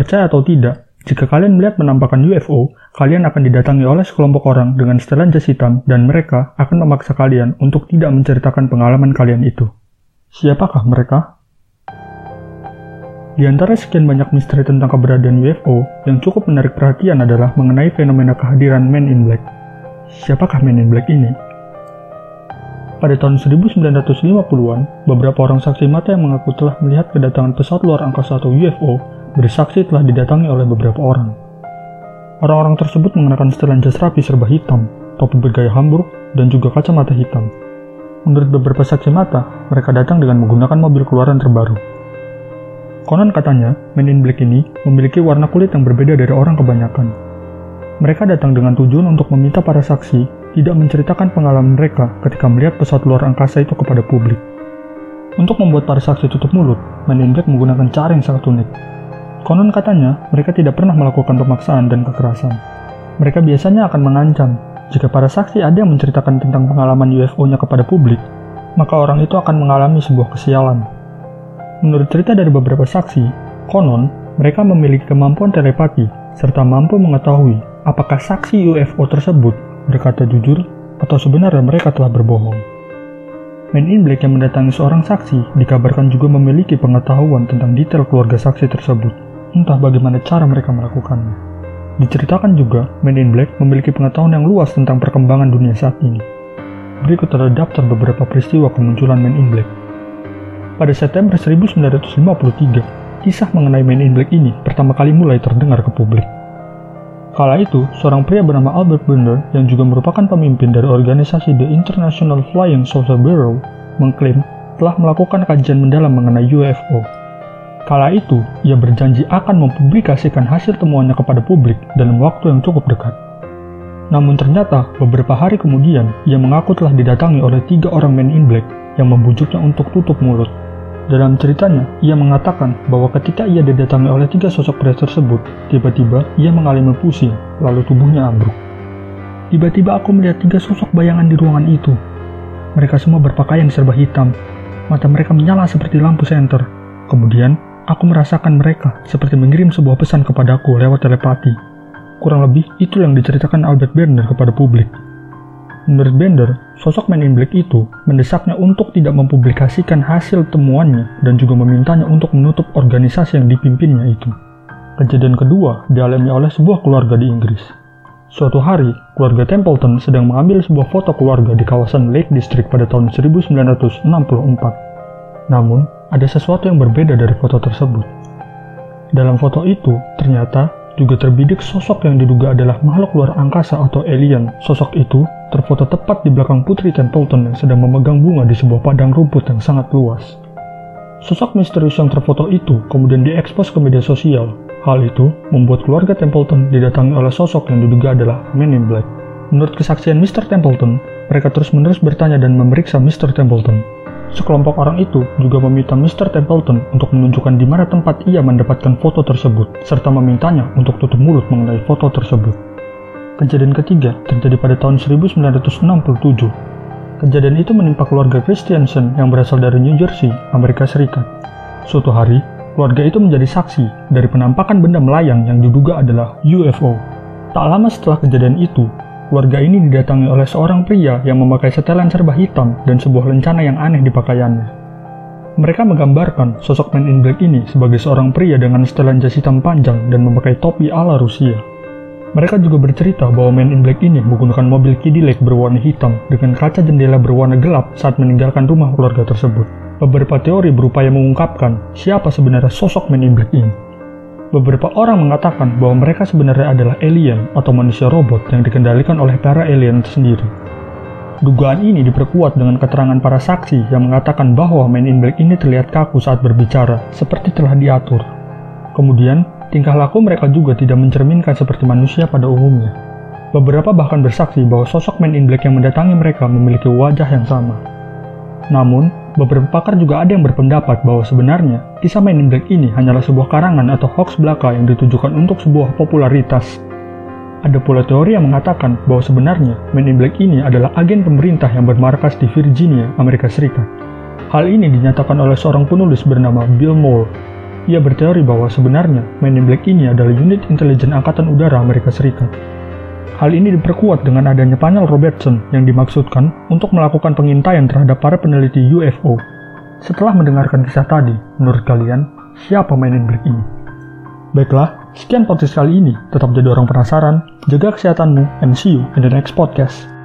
Percaya atau tidak, jika kalian melihat penampakan UFO, kalian akan didatangi oleh sekelompok orang dengan setelan jas hitam dan mereka akan memaksa kalian untuk tidak menceritakan pengalaman kalian itu. Siapakah mereka? Di antara sekian banyak misteri tentang keberadaan UFO, yang cukup menarik perhatian adalah mengenai fenomena kehadiran Men in Black. Siapakah Men in Black ini? Pada tahun 1950-an, beberapa orang saksi mata yang mengaku telah melihat kedatangan pesawat luar angkasa atau UFO bersaksi telah didatangi oleh beberapa orang. Orang-orang tersebut mengenakan setelan jas rapi serba hitam, topi bergaya Hamburg, dan juga kacamata hitam. Menurut beberapa saksi mata, mereka datang dengan menggunakan mobil keluaran terbaru. Konon katanya, Men in Black ini memiliki warna kulit yang berbeda dari orang kebanyakan. Mereka datang dengan tujuan untuk meminta para saksi tidak menceritakan pengalaman mereka ketika melihat pesawat luar angkasa itu kepada publik. Untuk membuat para saksi tutup mulut, Men in Black menggunakan cara yang sangat unik, Konon katanya, mereka tidak pernah melakukan pemaksaan dan kekerasan. Mereka biasanya akan mengancam, jika para saksi ada yang menceritakan tentang pengalaman UFO-nya kepada publik, maka orang itu akan mengalami sebuah kesialan. Menurut cerita dari beberapa saksi, konon mereka memiliki kemampuan telepati serta mampu mengetahui apakah saksi UFO tersebut berkata jujur atau sebenarnya mereka telah berbohong. Men in Black yang mendatangi seorang saksi dikabarkan juga memiliki pengetahuan tentang detail keluarga saksi tersebut entah bagaimana cara mereka melakukannya. Diceritakan juga, Men in Black memiliki pengetahuan yang luas tentang perkembangan dunia saat ini. Berikut ada daftar beberapa peristiwa kemunculan Men in Black. Pada September 1953, kisah mengenai Men in Black ini pertama kali mulai terdengar ke publik. Kala itu, seorang pria bernama Albert Bender yang juga merupakan pemimpin dari organisasi The International Flying Saucer Bureau mengklaim telah melakukan kajian mendalam mengenai UFO Kala itu, ia berjanji akan mempublikasikan hasil temuannya kepada publik dalam waktu yang cukup dekat. Namun ternyata, beberapa hari kemudian, ia mengaku telah didatangi oleh tiga orang men in black yang membujuknya untuk tutup mulut. Dalam ceritanya, ia mengatakan bahwa ketika ia didatangi oleh tiga sosok pria tersebut, tiba-tiba ia mengalami pusing, lalu tubuhnya ambruk. Tiba-tiba aku melihat tiga sosok bayangan di ruangan itu. Mereka semua berpakaian serba hitam. Mata mereka menyala seperti lampu senter. Kemudian, Aku merasakan mereka seperti mengirim sebuah pesan kepadaku lewat telepati. Kurang lebih itu yang diceritakan Albert Bender kepada publik. Menurut Bender, sosok Man in Black itu mendesaknya untuk tidak mempublikasikan hasil temuannya dan juga memintanya untuk menutup organisasi yang dipimpinnya itu. Kejadian kedua dialami oleh sebuah keluarga di Inggris. Suatu hari, keluarga Templeton sedang mengambil sebuah foto keluarga di kawasan Lake District pada tahun 1964. Namun, ada sesuatu yang berbeda dari foto tersebut. Dalam foto itu, ternyata juga terbidik sosok yang diduga adalah makhluk luar angkasa atau alien. Sosok itu terfoto tepat di belakang Putri Templeton yang sedang memegang bunga di sebuah padang rumput yang sangat luas. Sosok misterius yang terfoto itu kemudian diekspos ke media sosial. Hal itu membuat keluarga Templeton didatangi oleh sosok yang diduga adalah Man in Black. Menurut kesaksian Mr. Templeton, mereka terus-menerus bertanya dan memeriksa Mr. Templeton. Sekelompok orang itu juga meminta Mr. Templeton untuk menunjukkan di mana tempat ia mendapatkan foto tersebut, serta memintanya untuk tutup mulut mengenai foto tersebut. Kejadian ketiga terjadi pada tahun 1967. Kejadian itu menimpa keluarga Christiansen yang berasal dari New Jersey, Amerika Serikat. Suatu hari, keluarga itu menjadi saksi dari penampakan benda melayang yang diduga adalah UFO. Tak lama setelah kejadian itu, Warga ini didatangi oleh seorang pria yang memakai setelan serba hitam dan sebuah lencana yang aneh di pakaiannya. Mereka menggambarkan sosok Man in Black ini sebagai seorang pria dengan setelan jas hitam panjang dan memakai topi ala Rusia. Mereka juga bercerita bahwa Man in Black ini menggunakan mobil Cadillac berwarna hitam dengan kaca jendela berwarna gelap saat meninggalkan rumah keluarga tersebut. Beberapa teori berupaya mengungkapkan siapa sebenarnya sosok Man in Black ini. Beberapa orang mengatakan bahwa mereka sebenarnya adalah alien atau manusia robot yang dikendalikan oleh para alien sendiri. Dugaan ini diperkuat dengan keterangan para saksi yang mengatakan bahwa Man in Black ini terlihat kaku saat berbicara, seperti telah diatur. Kemudian, tingkah laku mereka juga tidak mencerminkan seperti manusia pada umumnya. Beberapa bahkan bersaksi bahwa sosok Man in Black yang mendatangi mereka memiliki wajah yang sama. Namun, Beberapa pakar juga ada yang berpendapat bahwa sebenarnya kisah Men in Black ini hanyalah sebuah karangan atau hoax belaka yang ditujukan untuk sebuah popularitas. Ada pula teori yang mengatakan bahwa sebenarnya Men in Black ini adalah agen pemerintah yang bermarkas di Virginia, Amerika Serikat. Hal ini dinyatakan oleh seorang penulis bernama Bill Moore. Ia berteori bahwa sebenarnya Men in Black ini adalah unit intelijen Angkatan Udara Amerika Serikat. Hal ini diperkuat dengan adanya panel Robertson yang dimaksudkan untuk melakukan pengintaian terhadap para peneliti UFO. Setelah mendengarkan kisah tadi, menurut kalian, siapa Men in Black ini? Baiklah, sekian podcast kali ini. Tetap jadi orang penasaran, jaga kesehatanmu, and see you in the next podcast.